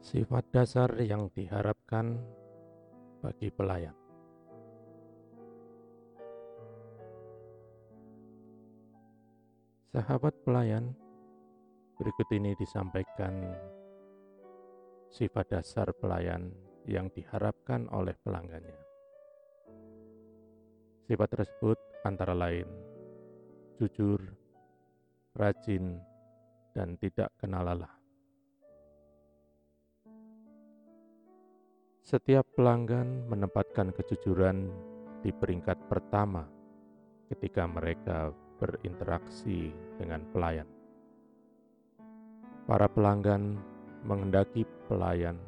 Sifat dasar yang diharapkan bagi pelayan. Sahabat pelayan, berikut ini disampaikan sifat dasar pelayan yang diharapkan oleh pelanggannya. Sifat tersebut antara lain jujur, rajin, dan tidak kenal lelah. Setiap pelanggan menempatkan kejujuran di peringkat pertama ketika mereka berinteraksi dengan pelayan. Para pelanggan mengendaki pelayan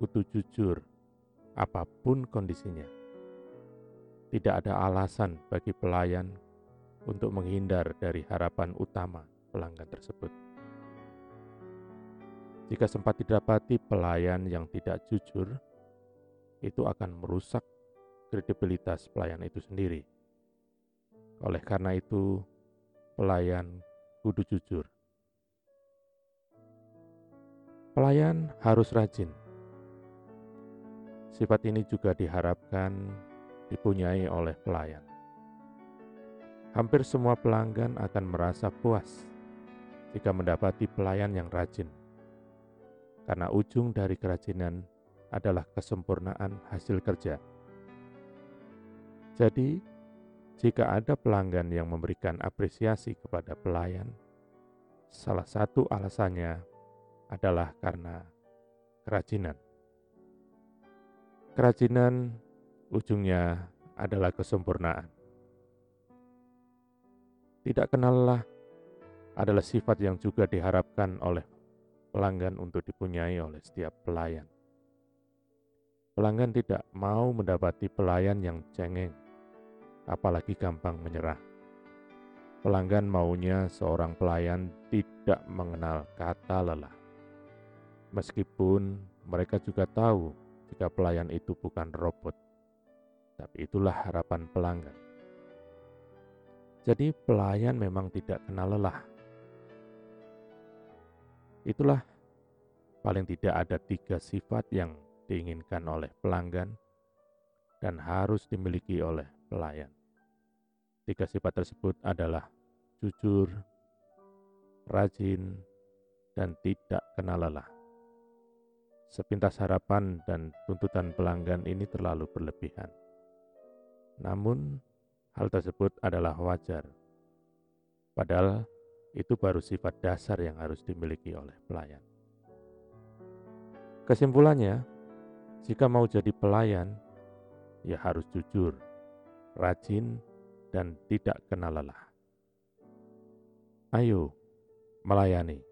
kudu jujur apa pun kondisinya. Tidak ada alasan bagi pelayan untuk menghindar dari harapan utama pelanggan tersebut. Jika sempat didapati pelayan yang tidak jujur, itu akan merusak kredibilitas pelayan itu sendiri. Oleh karena itu, pelayan kudu jujur. Pelayan harus rajin. Sifat ini juga diharapkan dipunyai oleh pelayan. Hampir semua pelanggan akan merasa puas jika mendapati pelayan yang rajin, karena ujung dari kerajinan adalah kesempurnaan hasil kerja. Jadi, jika ada pelanggan yang memberikan apresiasi kepada pelayan, salah satu alasannya adalah karena kerajinan. Kerajinan ujungnya adalah kesempurnaan. Tidak kenallah adalah sifat yang juga diharapkan oleh pelanggan untuk dipunyai oleh setiap pelayan. Pelanggan tidak mau mendapati pelayan yang cengeng, apalagi gampang menyerah. Pelanggan maunya seorang pelayan tidak mengenal kata lelah. Meskipun mereka juga tahu jika pelayan itu bukan robot, tapi itulah harapan pelanggan. Jadi, pelayan memang tidak kenal lelah. Itulah paling tidak ada tiga sifat yang diinginkan oleh pelanggan dan harus dimiliki oleh pelayan. Tiga sifat tersebut adalah jujur, rajin, dan tidak kenal lelah. Sepintas harapan dan tuntutan pelanggan ini terlalu berlebihan. Namun, hal tersebut adalah wajar. Padahal itu baru sifat dasar yang harus dimiliki oleh pelayan. Kesimpulannya, jika mau jadi pelayan, ya harus jujur, rajin, dan tidak kenal lelah. Ayo, melayani.